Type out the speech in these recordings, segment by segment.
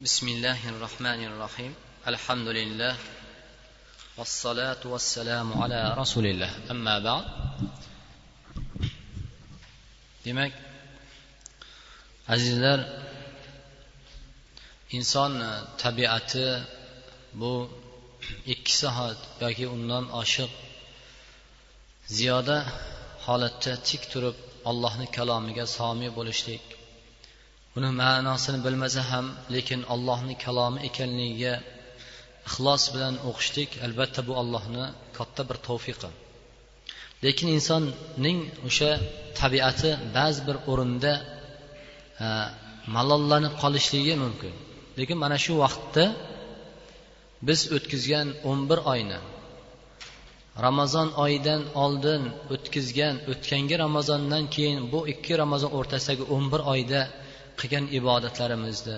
بسم الله الرحمن الرحيم الحمد لله والصلاة والسلام على رسول الله أما بعد demak azizlar inson tabiati bu ikki soat yoki undan oshiq ziyoda holatda tik turib allohni kalomiga somiy bo'lishlik uni ma'nosini bilmasa ham lekin allohni kalomi ekanligiga ixlos bilan o'qishlik albatta bu allohni katta bir tavfiqi. Lekin insonning o'sha tabiati ba'zi bir o'rinda e, malollanib qolishligi mumkin. Lekin mana shu vaqtda biz o'tkazgan o'n bir oyni ramazon oyidan oldin o'tkazgan o'tgangi ramazondan keyin bu ikki ramazon o'rtasidagi o'n bir oyda qilgan ibodatlarimizni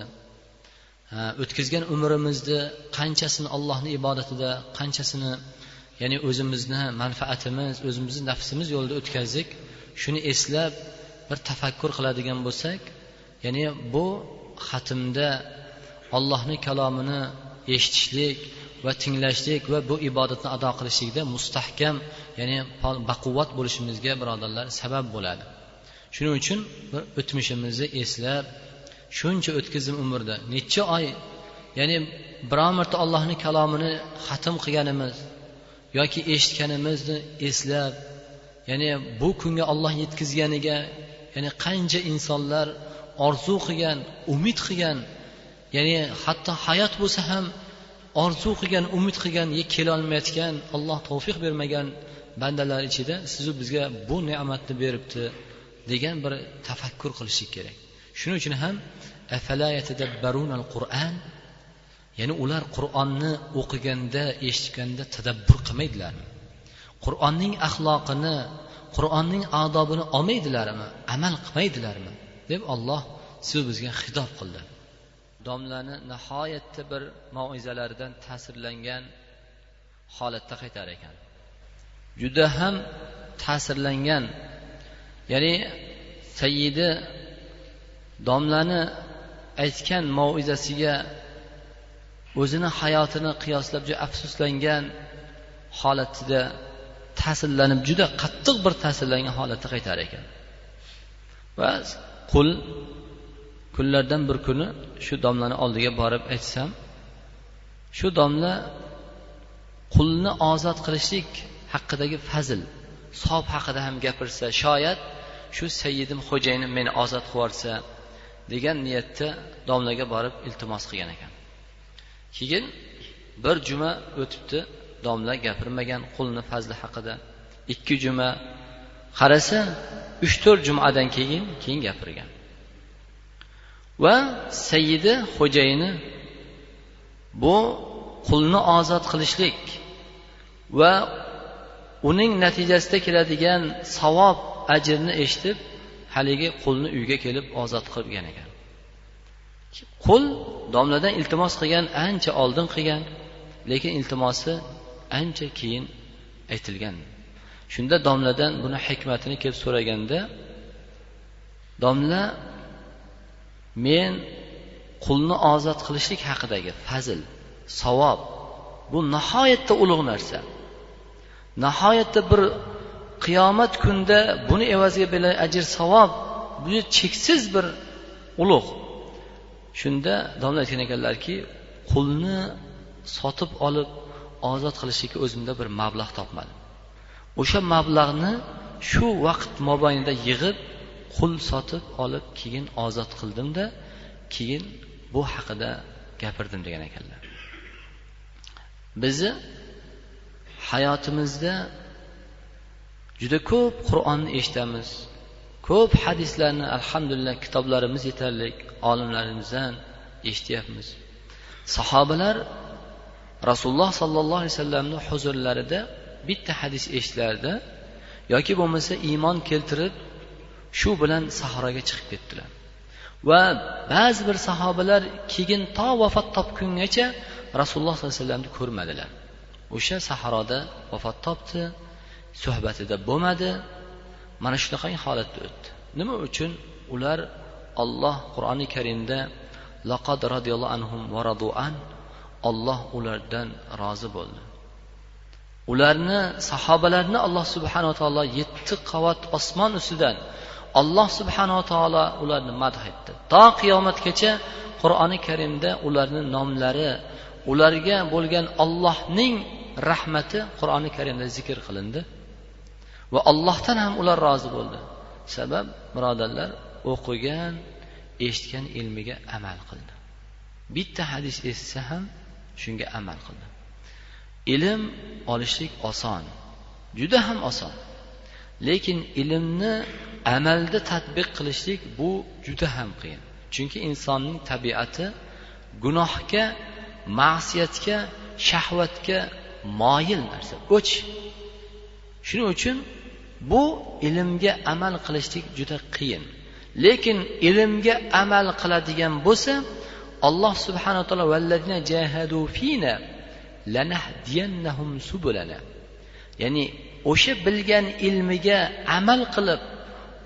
o'tkazgan umrimizni qanchasini allohni ibodatida qanchasini ya'ni o'zimizni manfaatimiz o'zimizni nafsimiz yo'lida o'tkazdik shuni eslab bir tafakkur qiladigan bo'lsak ya'ni bu xatmda allohni kalomini eshitishlik va tinglashlik va bu ibodatni ado qilishlikda mustahkam ya'ni baquvvat bo'lishimizga birodarlar sabab bo'ladi. Shuning uchun bir o'tmishimizni eslab shuncha o'tkazdim umrda necha oy ya'ni biron marta allohni kalomini xatm qilganimiz yoki eshitganimizni eslab ya'ni bu kunga olloh yetkazganiga ya'ni qancha insonlar orzu qilgan umid qilgan ya'ni hatto hayot bo'lsa ham orzu qilgan umid qilgan kelolmayotgan alloh tavfiq bermagan bandalar ichida sizu bizga bu ne'matni beribdi. Degan bir tafakkur qilishlik kerak. Shuning uchun ham qur'an ya'ni ular qur'onni o'qiganda eshitganda tadabbur qilmaydilarmi? Qur'onning axloqini qur'onning odobini olmaydilarmi? Amal qilmaydilarmi? deb olloh siz bizga xitob qildi. Domlani nihoyatda bir moizalaridan ta'sirlangan holatda qaytar ekan. Juda ham ta'sirlangan ya'ni sayyidi domlani aytgan moizasiga o'zini hayotini qiyoslab juda afsuslangan holatida ta'sirlanib juda qattiq bir ta'sirlangan holatda qaytar ekan. Va qul kunlardan bir kuni shu domlani oldiga borib aytsam shu domla qulni ozod qilishlik haqidagi fazil sob haqida ham gapirsa shoyat shu sayyidim xo'jayinim meni ozod qilib yuborsa degan niyatda domlaga borib iltimos qilgan ekan. Keyin bir juma o'tibdi domla gapirmagan qulni fazli haqida. Ikki juma qarasa uch to'rt jumadan keyin keyin gapirgan. Va sayyidi xo'jayini bu qulni ozod qilishlik va uning natijasida keladigan savob ajrni eshitib haligi qulni uyga kelib ozod qilgan ekan. Qul domladan iltimos qilgan ancha oldin qilgan lekin iltimosi ancha keyin aytilgan. Shunda domladan buni hikmatini kelib so'raganda domla men qulni ozod qilishlik haqidagi fazl savob bu nihoyatda ulug' narsa. Nihoyatda bir qiyomat kunida buni evaziga berilgan ajr savob bu cheksiz bir ulug' shunda domla aytgan ekanlarki qulni sotib olib ozod qilishlikka o'zimda bir mablag' topmadim. O'sha mablag'ni shu vaqt mobaynida yig'ib qul sotib olib keyin ozod qildimda keyin bu haqida gapirdim degan ekanlar. Bizni hayotimizda juda ko'p qur'onni eshitamiz. Ko'p hadislarni alhamdulillah kitoblarimiz yetarli olimlarimizdan eshityapmiz. Sahobalar rasululloh sollallohu alayhi vasallamni huzurlarida bitta hadis eshitlardi yoki bo'lmasa iymon keltirib shu bilan sahroga chiqib ketdilar. Va ba'zi bir sahobalar keyin to vafot topgungacha rasululloh sollallohu alayhi vasallamni ko'rmadilar. O'sha sahroda vafot topdi suhbatida bo'lmadi mana shunaqangi holatda o'tdi. Nima uchun? Ular olloh qur'oni karimda laqad roziyallohu anhum va raduan olloh ulardan rozi bo'ldi. Ularni sahobalarni alloh subhanava taolo yetti qavat osmon ustidan alloh subhanava taolo ularni madh etdi. To qiyomatgacha qur'oni karimda ularni nomlari ularga bo'lgan ollohning rahmati qur'oni karimda zikr qilindi. Va allohdan ham ular rozi bo'ldi. Sabab birodarlar o'qigan eshitgan ilmiga amal qildi. Bitta hadis eshitsa ham shunga amal qildi. Ilm olishlik oson juda ham oson. Lekin ilmni amalda tadbiq qilishlik bu juda ham qiyin. Chunki insonning tabiati gunohga ma'siyatga shahvatga moyil narsa o'ch. Shuning uchun bu ilmga amal qilishlik juda qiyin. Lekin ilmga amal qiladigan bo'lsa alloh subhanaa taolo vallazina jahadu fina lanahdiyannahum subulana. Ya'ni o'sha bilgan ilmiga amal qilib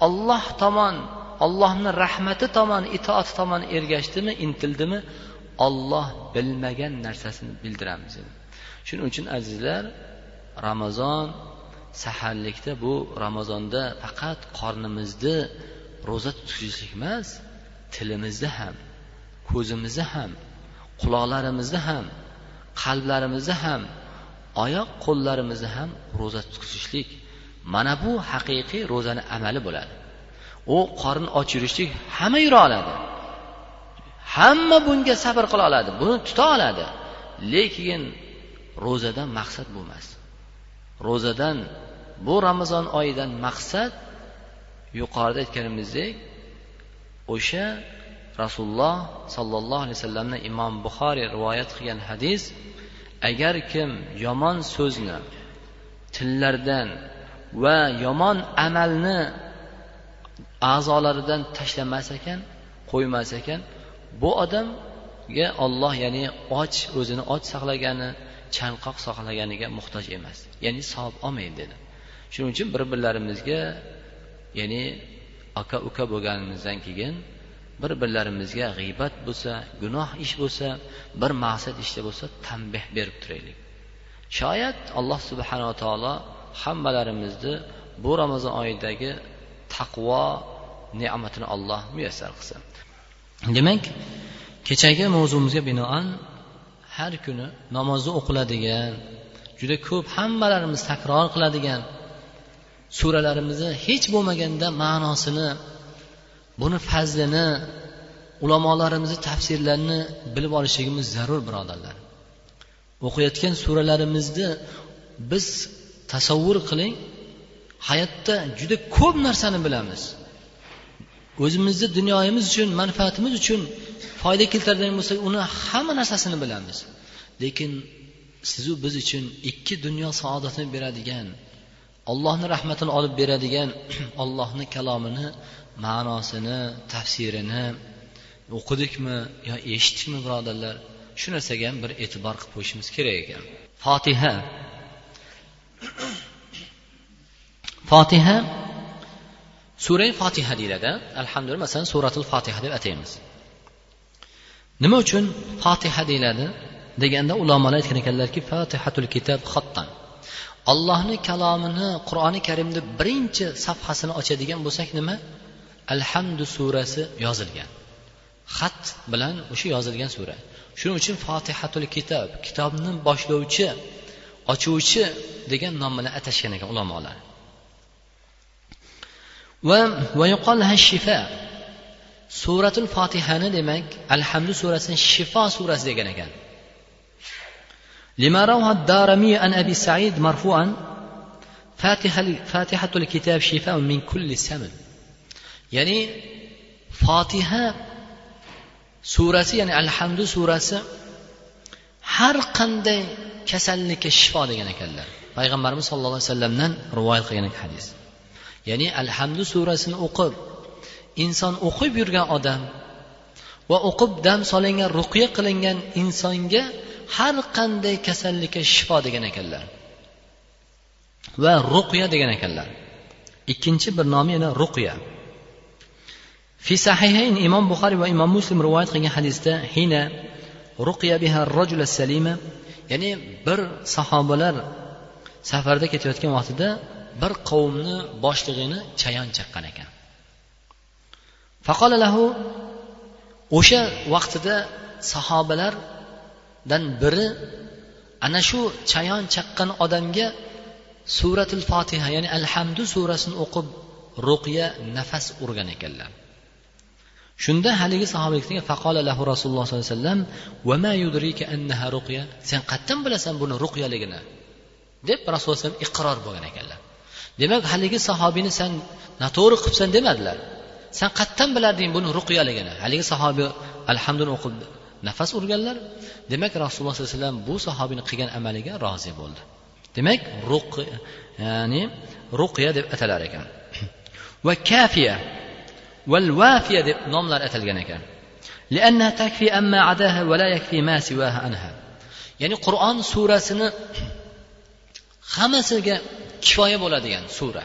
olloh tomon ollohni rahmati tomon itoati tomon ergashdimi intildimi olloh bilmagan narsasini bildiramiz. Shuning uchun azizlar ramazon saharlikda bu ramazonda faqat qornimizni ro'za tutishlik emas tilimizda ham ko'zimizda ham quloqlarimizda ham qalblarimizda ham oyoq qo'llarimizni ham ro'za tutishlik mana bu haqiqiy ro'zani amali bo'ladi. U qorin och yurishlik hamma yura oladi. Hamma bunga sabr qila oladi buni tuta oladi. Lekin ro'zadan maqsad bu emas ro'zadan bu ramazon oyidan maqsad yuqorida aytganimizdek o'sha rasululloh sollallohu alayhi vasallamni imom buxoriy rivoyat qilgan hadis agar kim yomon so'zni tillardan va yomon amalni a'zolaridan tashlamas ekan qo'ymas ekan bu odamga olloh ya'ni och o'zini och saqlagani chanqoq saqlaganiga muhtoj emas. Ya'ni savob olmaydi dedi. Shuning uchun bir birlarimizga ya'ni aka uka bo'lganimizdan keyin bir birlarimizga g'iybat bo'lsa gunoh ish bo'lsa bir maqsad ishda bo'lsa tanbeh berib turaylik. Shoyat alloh subhanava taolo hammalarimizni bu ramazon oyidagi taqvo ne'matini alloh muyassar qilsin. Demak kechagi mavzumizga binoan har kuni namozni o'qiladigan juda ko'p hammalarimiz takror qiladigan suralarimizni hech bo'lmaganda ma'nosini buni fazlini ulamolarimizni tafsirlarini bilib olishligimiz zarur birodarlar. O'qiyotgan suralarimizni biz tasavvur qiling hayotda juda ko'p narsani bilamiz. O'zimizni dunyoyimiz uchun manfaatimiz uchun foyda keltiradigan bo'lsa uni hamma narsasini bilamiz. Lekin sizu biz uchun ikki dunyo saodatini beradigan allohni rahmatini olib beradigan ollohni kalomini ma'nosini tafsirini o'qidikmi yo eshitdikmi birodarlar shu narsaga ham bir e'tibor qilib qo'yishimiz kerak ekan. Fotiha fotiha surai fotiha deyiladi. Alhamdulillah masalan suratul fotiha deb ataymiz. Nima uchun fotiha deyiladi? Deganda ulamolar aytgan ekanlarki fotihatul kitob xottan allohni kalomini qur'oni karimni birinchi safhasini ochadigan bo'lsak nima? Alhamdu surasi yozilgan. Xat bilan o'sha yozilgan sura. Shuning uchun fotihatul kitob kitobni boshlovchi ochuvchi degan nom bilan atashgan ekan ulamolar. va shifa suratul fotihani demak alhamdu surasini shifo surasi degan ekan لما روى الدارمي عن أبي سعيد مرفوعا فاتحة, فاتحة الكتاب شفاء من كل سمن ya'ni fotiha surasi ya'ni alhamdu surasi har qanday kasallikka shifo degan ekanlar payg'ambarimiz sallallohu alayhi vasallamdan rivoyat qilgan hadis ya'ni alhamdu surasini o'qib inson o'qib yurgan odam va o'qib dam solingan ruqya qilingan insonga har qanday kasallikka shifo degan ekanlar va ruqya degan ekanlar. Ikkinchi bir nomi yana ruqya. Fi sahihayn imom buxoriy va imom muslim rivoyat qilgan hadisda hina ruqya biha rajula salima ya'ni bir sahobalar safarda ketayotgan vaqtida bir qavmni boshlig'ini chayon chaqqan ekan. Faqolalahu o'sha vaqtida sahobalardan biri ana shu chayon chaqqan odamga suratul fotiha ya'ni alhamdu surasini o'qib ruqya nafas urgan ekanlar. Shunda haligi sahoba faqola lahu rasululloh sollallohu alayhi vasallam ma yudrika annaha ruqya? Sen qayerdan bilasan buni ruqyaligini deb rasululloh alayhi iqror bo'lgan ekanlar. Demak haligi sahobiyni sen noto'g'ri qilibsan demadilar san qayerdan bilarding buni ruqyaligini haligi sahobiy alhamduni o'qib nafas urganlar demak rasululloh sollallohu alayhi vasallam bu sahobiyni qilgan amaliga rozi bo'ldi demak ruq ya'ni ruqya deb atalar ekan va kafiya val vafiya deb nomlar atalgan ekan ya'ni qur'on surasini hammasiga kifoya bo'ladigan sura.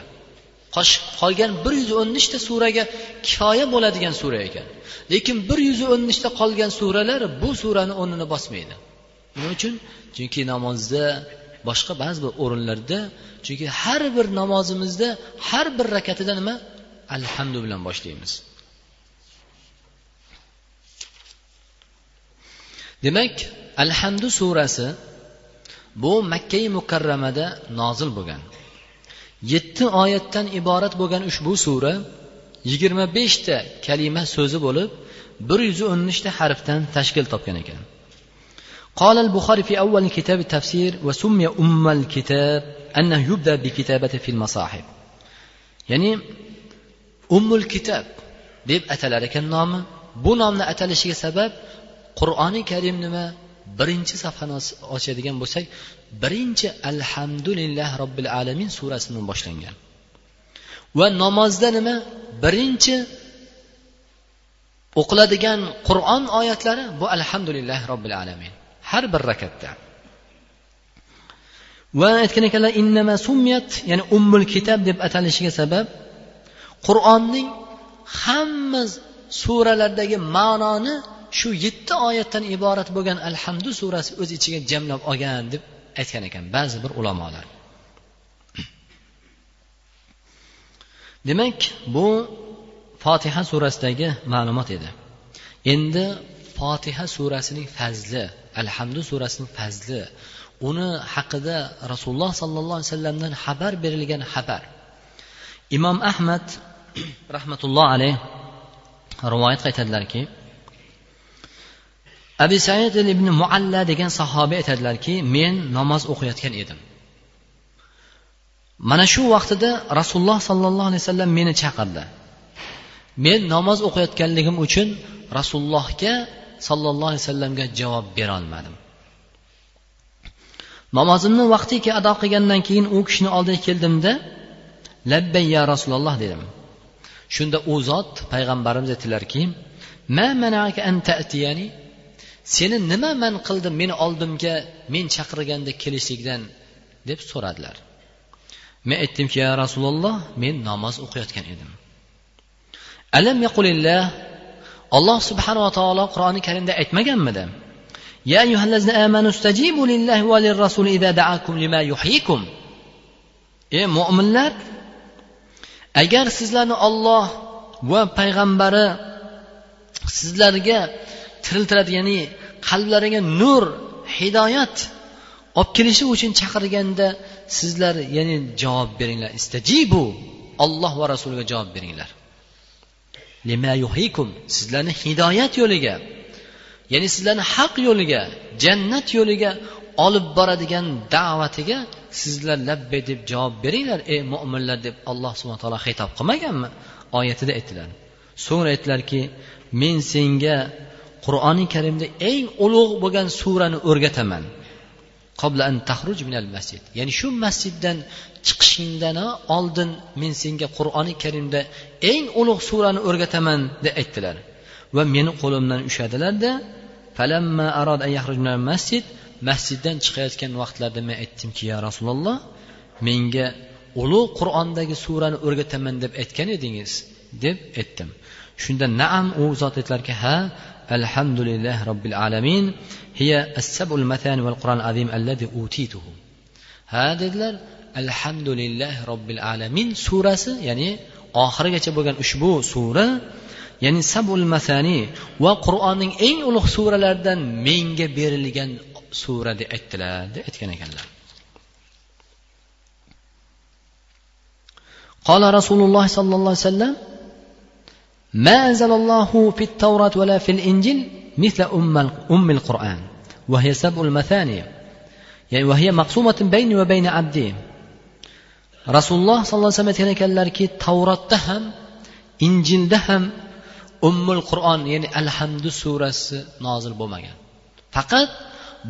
Qolgan bir yuz o'n nechta suraga kifoya bo'ladigan sura ekan. Lekin bir yuz o'n nechta qolgan suralar bu surani o'rnini bosmaydi. Nima uchun? Chunki namozda boshqa ba'zi bir o'rinlarda chunki har bir namozimizda har bir rakatida nima? Alhamdu bilan boshlaymiz. Demak alhamdu surasi bu makkai mukarramada nozil bo'lgan yetti oyatdan iborat bo'lgan ushbu sura yigirma beshta kalima so'zi bo'lib bir yuz o'n nechta harfdan tashkil topgan ekan قال البخاري في أول كتاب التفسير وسمي أم الكتاب أنه يبدأ بكتابة في المصاحف يعني أم الكتاب deb atalar ekan nomi bu nomni atalishiga sabab qur'oni karim nima birinchi safhani ochadigan bo'lsak birinchi alhamdulillah robbil alamin surasidan boshlangan. Va namozda nima? Birinchi o'qiladigan qur'on oyatlari bu alhamdulillah robbil alamin. Har bir rakatda. Va aytgan ekanlar innama summiyat ya'ni ummul kitob deb atalishiga sabab qur'onning hamma suralardagi ma'noni shu yetti oyatdan iborat bo'lgan alhamdu surasi o'z ichiga jamlab olgan deb aytgan ekan ba'zi bir ulamolar. Demak bu fotiha surasidagi ma'lumot edi. Endi fotiha surasining fazli alhamdu surasining fazli uni haqida rasululloh sollallohu alayhi vasallamdan xabar berilgan xabar. Imom ahmad rahmatulloh alayh rivoyat qaytadilarki abi said ibn mualla degan sahobiy aytadilarki men namoz o'qiyotgan edim. Mana shu vaqtida rasululloh sollallohu alayhi vasallam meni chaqirdi. Men namoz o'qiyotganligim uchun rasulullohga sollallohu alayhi vasallamga javob berolmadim. Namozimni vaqtiga ado qilgandan keyin u kishini oldiga keldimda labbay ya rasululloh dedim. Shunda u zot payg'ambarimiz aytdilarki seni nima man qildim meni oldimga men chaqirganda kelishlikdan deb so'radilar men aytdimki ya rasululloh men namoz o'qiyotgan edim alam yaqulillah alloh subhanava taolo qur'oni karimda aytmaganmidi يا أيها الذين آمنوا استجيبوا لله وللرسول إذا دعاكم لما يحييكم ey mo'minlar agar sizlarni olloh va payg'ambari sizlarga tiriltiradi ya'ni qalblariga nur hidoyat olib kelishi uchun chaqirganda sizlar ya'ni javob beringlar. Istajibu olloh va rasuliga javob beringlar. Sizlarni hidoyat yo'liga ya'ni sizlarni haq yo'liga jannat yo'liga olib boradigan da'vatiga sizlar labbay deb javob beringlar ey mo'minlar deb alloh subhana taolo xitob qilmaganmi? Oyatida aytdilar so'ngra aytdilarki men senga qur'oni karimda eng ulug' bo'lgan surani o'rgataman. Masjid. Ya'ni shu masjiddan chiqishingdan oldin men senga qur'oni karimda eng ulug' surani o'rgataman deb aytdilar. Va meni qo'limdan ushladilarda masjid masjiddan chiqayotgan vaqtlarida men aytdimki ya rasululloh menga ulug' qur'ondagi surani o'rgataman deb aytgan edingiz deb aytdim. Shunda naam u zot aytdilarki ha alhamdulillah robbil alamin hiya as-sab'ul mathani val qur'an azim alladhi utituhu ha dedilar alhamdulillah robbil alamin surasi ya'ni oxirigacha bo'lgan ushbu sura ya'ni sabul masani va qur'onning eng ulug' suralaridan menga berilgan sura deb aytdilar deb aytgan ekanlar قال رسول الله صلى الله عليه وسلم ما أنزل الله في التوراة ولا في الإنجيل مثل أم أم القرآن وهي سبع المثاني يعني وهي مقسومة بيني وبين عبدي rasululloh sollallohu alayhi vasallam aytgan ekanlarki tavrotda ham injilda ham ummul qur'on ya'ni alhamdu surasi nozil bo'lmagan faqat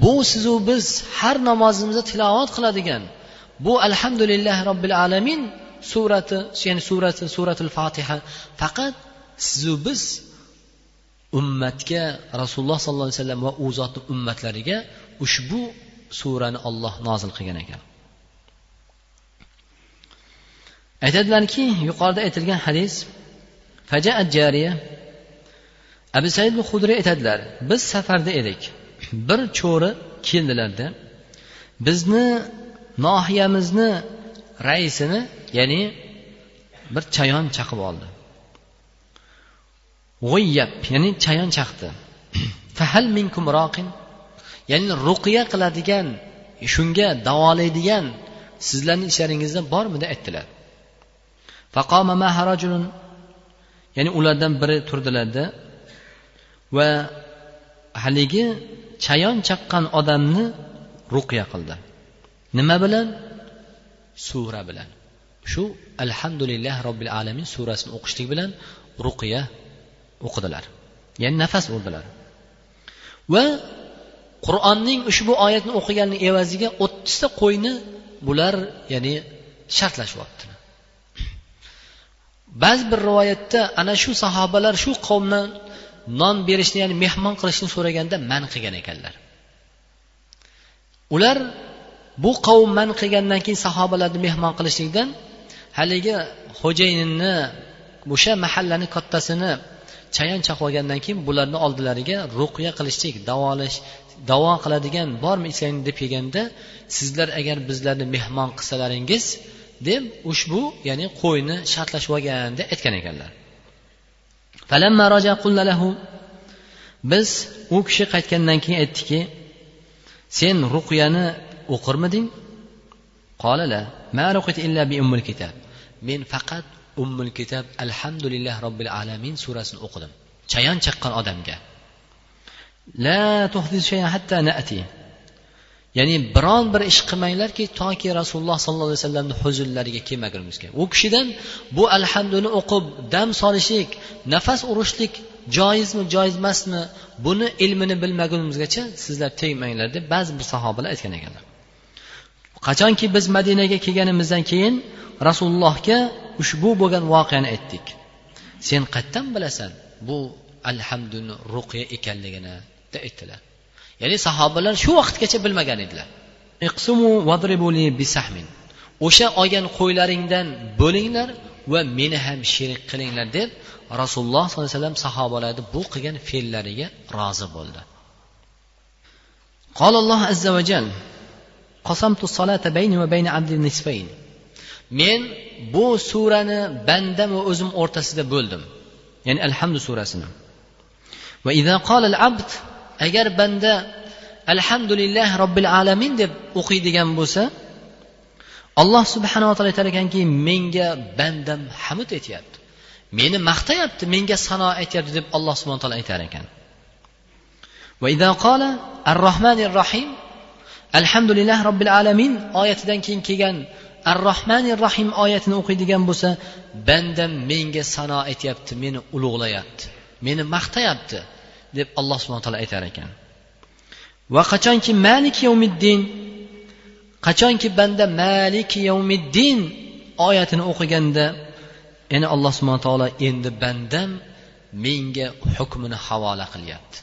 bu sizu biz har namozimizda tilovat qiladigan bu alhamdulillah robbil alamin surati ya'ni surati suratul fotiha faqat sizu biz ummatga rasululloh sollallohu alayhi vasallam va u zotni ummatlariga ushbu surani olloh nozil qilgan ekan. Aytadilarki yuqorida aytilgan hadis fajaat jariya. Abu said hudriy aytadilar biz safarda edik. Bir cho'ri keldilarda bizni nohiyamizni raisini ya'ni bir chayon chaqib oldi. G'oyyab ya'ni chayon chaqdi. Fahal minkum roqin. Ya'ni ruqiya qiladigan shunga davolaydigan sizlarni ichlaringizda bormidi aytdilar. Ya'ni ulardan biri turdilarda va haligi chayon chaqqan odamni ruqya qildi. Nima bilan? Sura bilan. Shu alhamdulillah robbil alamin surasini o'qishlik bilan ruqya o'qidilar. Ya'ni nafas urdilar. Va qur'onning ushbu oyatni o'qiganni evaziga o'ttizta qo'yni bular ya'ni shartlashyapti ba'zi bir rivoyatda ana shu sahobalar shu qavmdan non berishni ya'ni mehmon qilishni so'raganda man qilgan ekanlar. Ular bu qavm man qilgandan keyin sahobalarni mehmon qilishlikdan haligi xo'jayinni o'sha mahallani kattasini chayon chaqib olgandan keyin bularni oldilariga ruqya qilishlik davolash davo qiladigan bormi ichinglar deb kelganda sizlar agar bizlarni mehmon qilsalaringiz deb ushbu ya'ni qo'yni shartlashib olgan deb aytgan ekanlar. Biz u kishi qaytgandan keyin aytdiki sen ruqyani o'qirmiding? Men faqat ummul kitob alhamdulillah robbil alamin surasini o'qidim. Chayon chaqqan odamga. La hatta nati. Ya'ni biron bir ish qilmanglarki toki rasululloh sollallohu alayhi vasallamni huzurlariga kelmagunimizga. U kishidan bu alhamduni o'qib dam solishlik nafas urishlik joizmi joiz emasmi buni ilmini bilmagunimizgacha sizlar tegmanglar deb ba'zi bir sahobalar aytgan ekanlar. Qachonki biz madinaga kelganimizdan keyin rasulullohga ushbu bo'lgan voqeani aytdik sen qayerdan bilasan bu alhamduni ruqya ekanligini deb aytdilar ya'ni sahobalar shu vaqtgacha bilmagan edilar o'sha olgan qo'ylaringdan bo'linglar va meni ham sherik qilinglar deb rasululloh sollallohu alayhi vasallam sahobalarni bu qilgan fe'llariga rozi bo'ldi قال الله عز وجل قسمت الصلاة بيني وبين عبدي نصفين men bu surani bandam va o'zim o'rtasida bo'ldim. Ya'ni alhamdu surasini. Agar banda alhamdulillah robbil alamin deb o'qiydigan bo'lsa alloh subhanava taolo aytar ekanki menga bandam hamd aytyapti. Meni maqtayapti menga sano aytyapti deb alloh subhana taolo aytar ekan. Va ar rohmanir rohim alhamdulillah robbil alamin oyatidan keyin kelgan ar rohmanir rohim oyatini o'qiydigan bo'lsa bandam menga sano aytyapti meni ulug'layapti meni maqtayapti deb alloh subhana taolo aytar ekan. Va qachonki malik yavmiddin qachonki banda malik yavmiddin oyatini o'qiganda ya'ni alloh subhana taolo endi bandam menga hukmini havola qilyapti.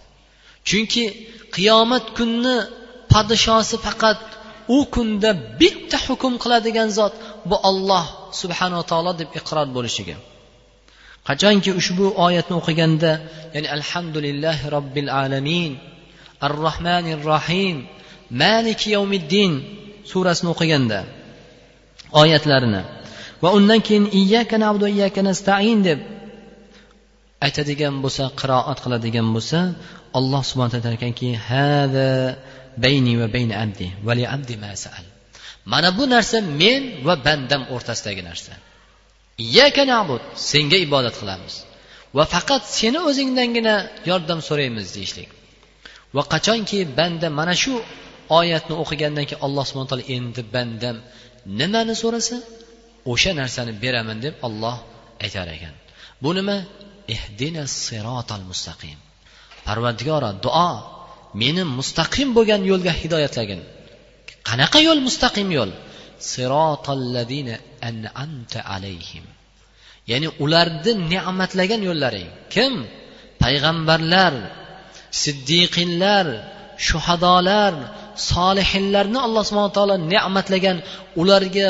Chunki qiyomat kunni podshosi faqat u kunda bitta hukm qiladigan zot bu olloh subhanava taolo deb iqror bo'lishiga. Qachonki ushbu oyatni o'qiganda ya'ni alhamdulillahi robbil alamin ar rohmanir rohim maliki yawmiddin surasini o'qiganda oyatlarini va undan keyin iyyaka na'budu va iyyaka nasta'in deb aytadigan bo'lsa qiroat qiladigan bo'lsa alloh subhana taolo aytganki hada bayni va bayni abdi va li abdi ma sa'al. Mana bu narsa men va bandam o'rtasidagi narsa. Iyyaka na'bud senga ibodat qilamiz. Va faqat seni o'zingdangina yordam so'raymiz deyishlik. Va qachonki banda mana shu oyatni o'qigandan keyin alloh subhana taolo endi bandam nimani so'rasa o'sha narsani beraman deb olloh aytar ekan. Bu nima? Ehdina sirotal mustaqim. Parvardigoro duo meni mustaqim bo'lgan yo'lga hidoyatlagin qanaqa yo'l mustaqim yo'l? An'amta alayhim. Ya'ni ularni ne'matlagan yo'llaring. Kim? Payg'ambarlar siddiqinlar shuhadolar solihinlarni alloh subhana taolo ne'matlagan ularga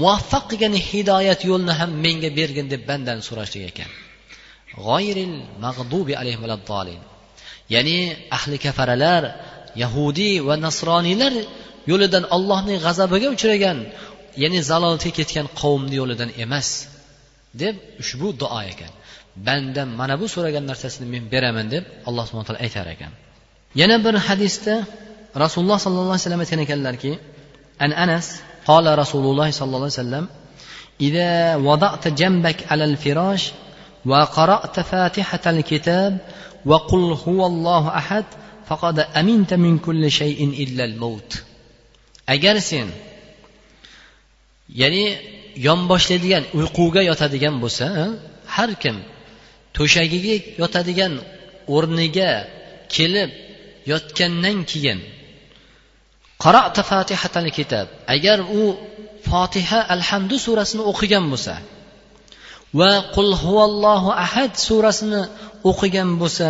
muvaffaq qilgan hidoyat yo'lni ham menga bergin deb bandani so'rashlik ekan. G'oyril mag'dubi alayhim ya'ni ahli kafaralar yahudiy va nasroniylar yo'lidan allohning g'azabiga uchragan ya'ni zalolatga ketgan qavmni yo'lidan emas deb ushbu duo ekan bandam mana bu so'ragan narsasini men beraman deb alloh subhana taolo aytar ekan yana bir hadisda rasululloh sollallohu alayhi vasallam aytgan ekanlarki an anas qola rasululloh sollallohu alayhi vasallam إذا وضعت جنبك على الفراش وقرأت فاتحة الكتاب وقل هو الله أحد فقد أمنت من كل شيء إلا الموت agar sen ya'ni yonboshlaydigan uyquga yotadigan bo'lsa har kim to'shagiga yotadigan o'rniga kelib yotgandan keyin qarata fatihatal kitob agar u fotiha alhamdu surasini o'qigan bo'lsa va qul huvallohu ahad surasini o'qigan bo'lsa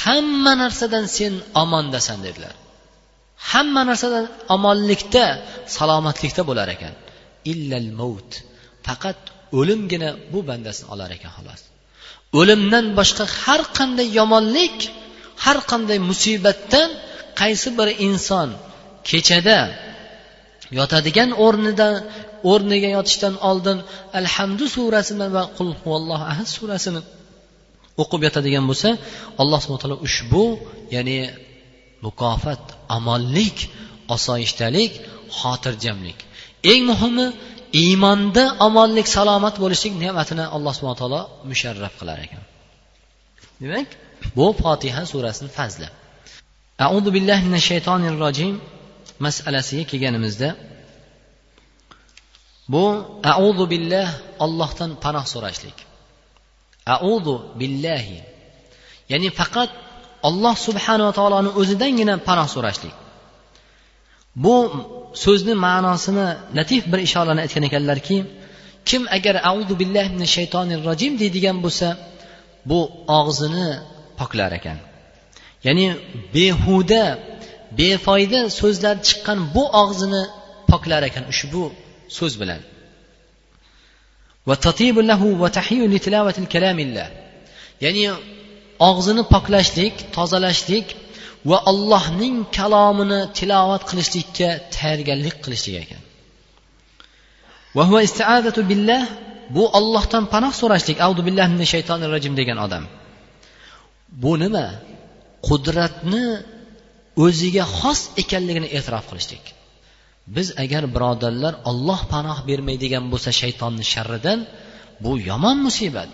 hamma narsadan sen omondasan dedilar. Hamma narsadan omonlikda salomatlikda bo'lar ekan. Illal mavt faqat o'limgina bu bandasini olar ekan xolos. O'limdan boshqa har qanday yomonlik har qanday musibatdan qaysi bir inson kechada yotadigan o'rnida o'rniga yotishdan oldin alhamdu surasini va qul huvallohu ahad surasini o'qib yotadigan bo'lsa alloh subhana taolo ushbu ya'ni mukofot amonlik osoyishtalik xotirjamlik. Eng muhimi iymonda omonlik salomat bo'lishlik ne'matini alloh subhana taolo musharraf qilar ekan. Demak bu fotiha surasini fazli. Audu billahi minash shaytonir rojim masalasiga kelganimizda bu auzu billah ollohdan panoh so'rashlik. Auzu billahi. Ya'ni faqat olloh subhanava taoloni o'zidangina panoh so'rashlik. Bu so'zni ma'nosini latif bir ishorani aytgan ekanlarki kim agar auzu billahi min shaytonir rojim deydigan bo'lsa bu og'zini poklar ekan. Ya'ni behuda befoyda so'zlar chiqqan bu og'zini poklar ekan ushbu so'z bilan. Ya'ni og'zini poklashlik tozalashlik va allohning kalomini tilovat qilishlikka tayyorgarlik qilishlik ekan. Billah bu ollohdan panoh so'rashlik. Avdu billahi min shaytonir rajim degan odam. Bu nima? Qudratni o'ziga xos ekanligini e'tirof qilishlik. Biz agar birodarlar olloh panoh bermaydigan bo'lsa shaytonni sharridan bu yomon musibat.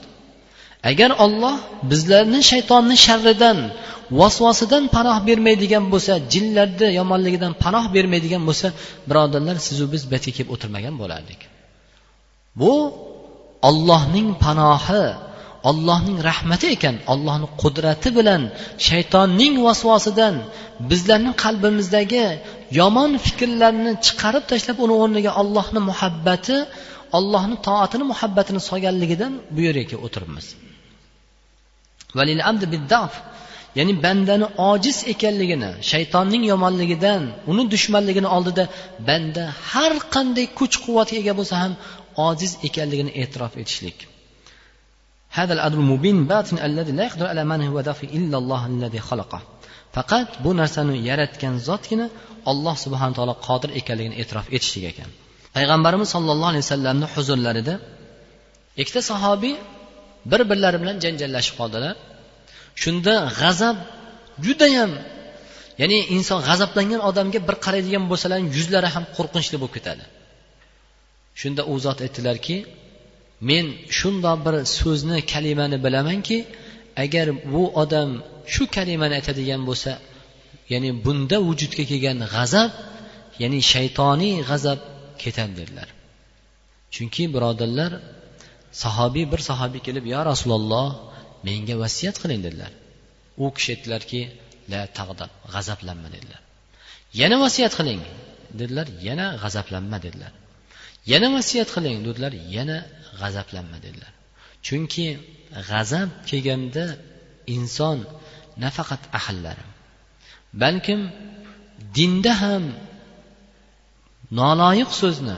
Agar olloh bizlarni shaytonni sharridan vasvasidan panoh bermaydigan bo'lsa jinlarni yomonligidan panoh bermaydigan bo'lsa birodarlar sizu biz bu yerga kelib o'tirmagan bo'lardik. Bu ollohning panohi ollohning rahmati ekan ollohni qudrati bilan shaytonning vasvosidan bizlarni qalbimizdagi yomon fikrlarni chiqarib tashlab uni o'rniga ollohni muhabbati ollohni toatini muhabbatini solganligidan bu yerga o'tiribmiz ya'ni bandani ojiz ekanligini shaytonning yomonligidan uni dushmanligini oldida banda har qanday kuch quvvatga ega bo'lsa ham ojiz ekanligini e'tirof etishlik هذا العدل المبين باطن الذي لا يقدر على من هو دافع إلا الله الذي خلقه faqat bu narsani yaratgan zotgina alloh subhana taolo qodir ekanligini e'tirof etishlik ekan. Payg'ambarimiz sollallohu alayhi vasallamni huzurlarida ikkita sahobiy bir birlari bilan janjallashib qoldilar. Shunda g'azab judayam ya'ni inson g'azablangan odamga bir qaraydigan bo'lsalar yuzlari ham qo'rqinchli bo'lib ketadi. Shunda u zot aytdilarki men shundoq bir so'zni kalimani bilamanki agar bu odam shu kalimani aytadigan bo'lsa ya'ni bunda vujudga kelgan g'azab ya'ni shaytoniy g'azab ketadi dedilar. Chunki birodarlar sahobiy bir sahobiy kelib yo rasululloh menga vasiyat qiling dedilar. U kishi aytdilarki la tag'dab g'azablanma dedilar. Yana vasiyat qiling dedilar yana g'azablanma dedilar. Yana vasiyat qiling dedilar yana g'azablanma dedilar. Chunki g'azab kelganda inson nafaqat ahllari balkim dinda ham noloyiq so'zni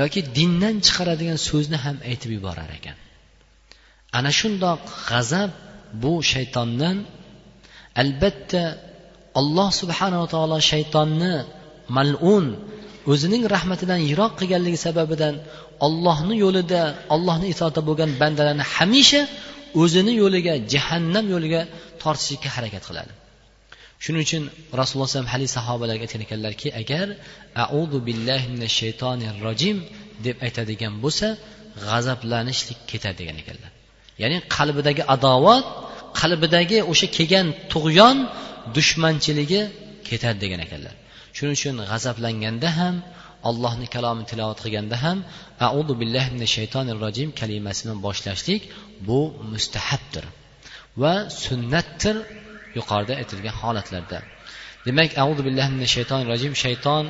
yoki dindan chiqaradigan so'zni ham aytib yuborar ekan. Ana shundoq g'azab bu shaytondan albatta alloh subhanava taolo shaytonni malun o'zining rahmatidan yiroq qilganligi sababidan ollohni yo'lida ollohni itoatida bo'lgan bandalarni hamisha o'zini yo'liga jahannam yo'liga tortishlikka harakat qiladi. Shuning uchun rasululloh alayhi hadis sahobalarga aytgan ekanlarki agar audu billahi minash shaytonir rojim deb aytadigan bo'lsa g'azablanishlik ketadi degan ekanlar. Ya'ni qalbidagi adovat qalbidagi o'sha kelgan tug'yon dushmanchiligi ketadi degan ekanlar. Shuning uchun g'azablanganda ham allohni kalomini tilovat qilganda ham audu billahi mina shaytonir rojim kalimasini boshlashlik bu mustahabdir va sunnatdir yuqorida aytilgan holatlarda. Demak audu billahi mina shaytonir rojim shayton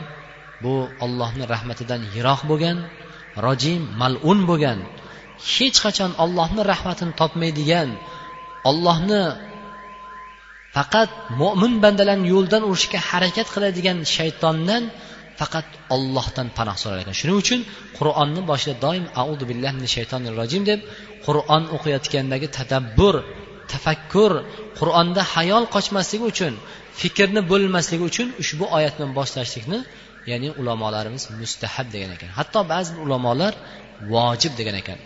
bu ollohni rahmatidan yiroq bo'lgan rojim malun bo'lgan hech qachon ollohni rahmatini topmaydigan ollohni faqat mo'min bandalarni yo'ldan urishga harakat qiladigan shaytondan faqat ollohdan panoh so'rar ekan. Shuning uchun qur'onni boshida doim audu billahi shaytonir rojim deb qur'on o'qiyotgandagi tadabbur tafakkur qur'onda hayol qochmasligi uchun fikrni bo'lmasligi uchun ushbu oyat bilan boshlashlikni ya'ni ulamolarimiz mustahab degan ekan. Hatto ba'zi ulamolar vojib degan ekan.